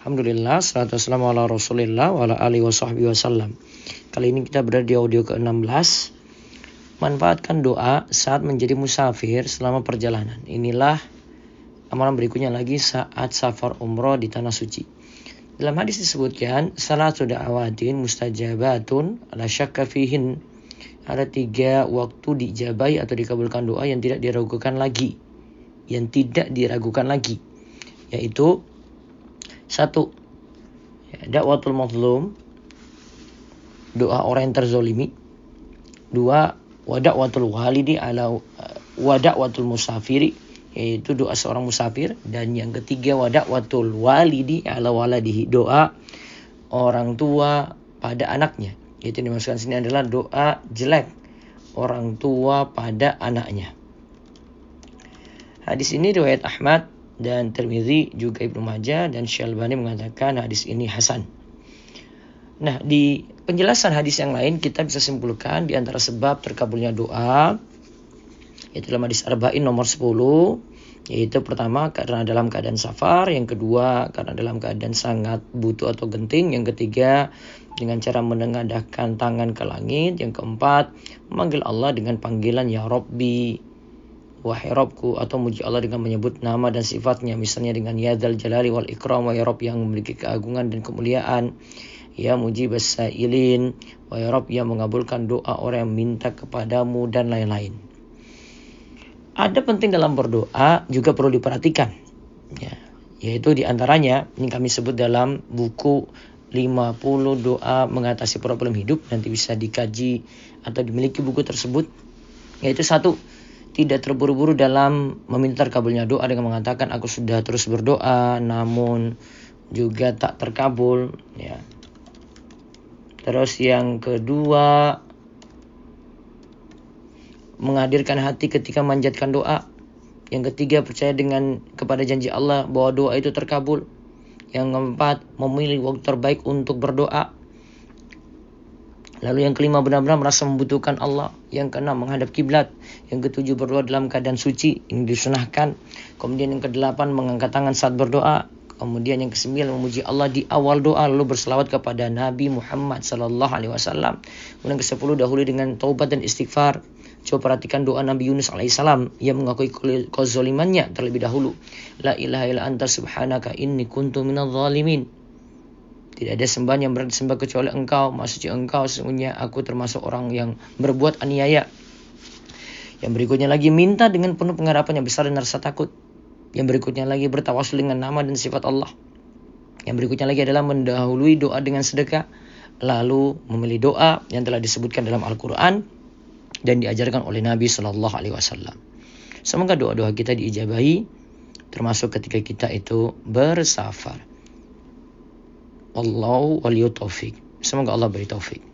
Alhamdulillah, salatu wassalamu ala rasulillah wa ala alihi wa wasallam. Kali ini kita berada di audio ke-16. Manfaatkan doa saat menjadi musafir selama perjalanan. Inilah amalan berikutnya lagi saat safar umroh di tanah suci. Dalam hadis disebutkan, salatu da'awatin mustajabatun la syakka fihin. Ada tiga waktu dijabai atau dikabulkan doa yang tidak diragukan lagi. Yang tidak diragukan lagi. Yaitu satu, ya, dakwatul mazlum, doa orang yang terzolimi. Dua, wadakwatul walidi ala wadakwatul musafiri, yaitu doa seorang musafir. Dan yang ketiga, wadakwatul walidi ala waladihi, doa orang tua pada anaknya. Itu dimaksudkan sini adalah doa jelek orang tua pada anaknya. Hadis ini riwayat Ahmad dan Tirmidzi juga Ibnu Majah dan Syalbani mengatakan hadis ini hasan. Nah, di penjelasan hadis yang lain kita bisa simpulkan di antara sebab terkabulnya doa yaitu dalam hadis Arba'in nomor 10 yaitu pertama karena dalam keadaan safar, yang kedua karena dalam keadaan sangat butuh atau genting, yang ketiga dengan cara menengadahkan tangan ke langit, yang keempat memanggil Allah dengan panggilan ya Rabbi Wahai Robku atau muji Allah dengan menyebut nama dan sifatnya misalnya dengan Yadal Jalali wal Ikram Wahai Rob yang memiliki keagungan dan kemuliaan. Ya muji basailin Wahai Rob yang mengabulkan doa orang yang minta kepadamu dan lain-lain. Ada penting dalam berdoa juga perlu diperhatikan. Ya, Yaitu di antaranya ini kami sebut dalam buku 50 doa mengatasi problem hidup. Nanti bisa dikaji atau dimiliki buku tersebut. Yaitu satu tidak terburu-buru dalam meminta terkabulnya doa dengan mengatakan aku sudah terus berdoa namun juga tak terkabul ya. Terus yang kedua menghadirkan hati ketika manjatkan doa. Yang ketiga percaya dengan kepada janji Allah bahwa doa itu terkabul. Yang keempat memilih waktu terbaik untuk berdoa. Lalu yang kelima benar-benar merasa membutuhkan Allah. Yang keenam menghadap kiblat. Yang ketujuh berdoa dalam keadaan suci ini disunahkan. Kemudian yang kedelapan mengangkat tangan saat berdoa. Kemudian yang kesembilan memuji Allah di awal doa lalu berselawat kepada Nabi Muhammad sallallahu alaihi wasallam. Kemudian ke sepuluh dahulu dengan taubat dan istighfar. Coba perhatikan doa Nabi Yunus alaihissalam yang mengakui kezalimannya terlebih dahulu. La ilaha illa anta subhanaka inni kuntu minadh zalimin. Tidak ada sembahan yang berarti sembah kecuali engkau. Maksudnya engkau sesungguhnya aku termasuk orang yang berbuat aniaya. Yang berikutnya lagi minta dengan penuh pengharapan yang besar dan rasa takut. Yang berikutnya lagi bertawasul dengan nama dan sifat Allah. Yang berikutnya lagi adalah mendahului doa dengan sedekah. Lalu memilih doa yang telah disebutkan dalam Al-Quran dan diajarkan oleh Nabi Shallallahu Alaihi Wasallam. Semoga doa-doa kita diijabahi, termasuk ketika kita itu bersafar. الله ولي التوفيق. سمك الله بري توفيق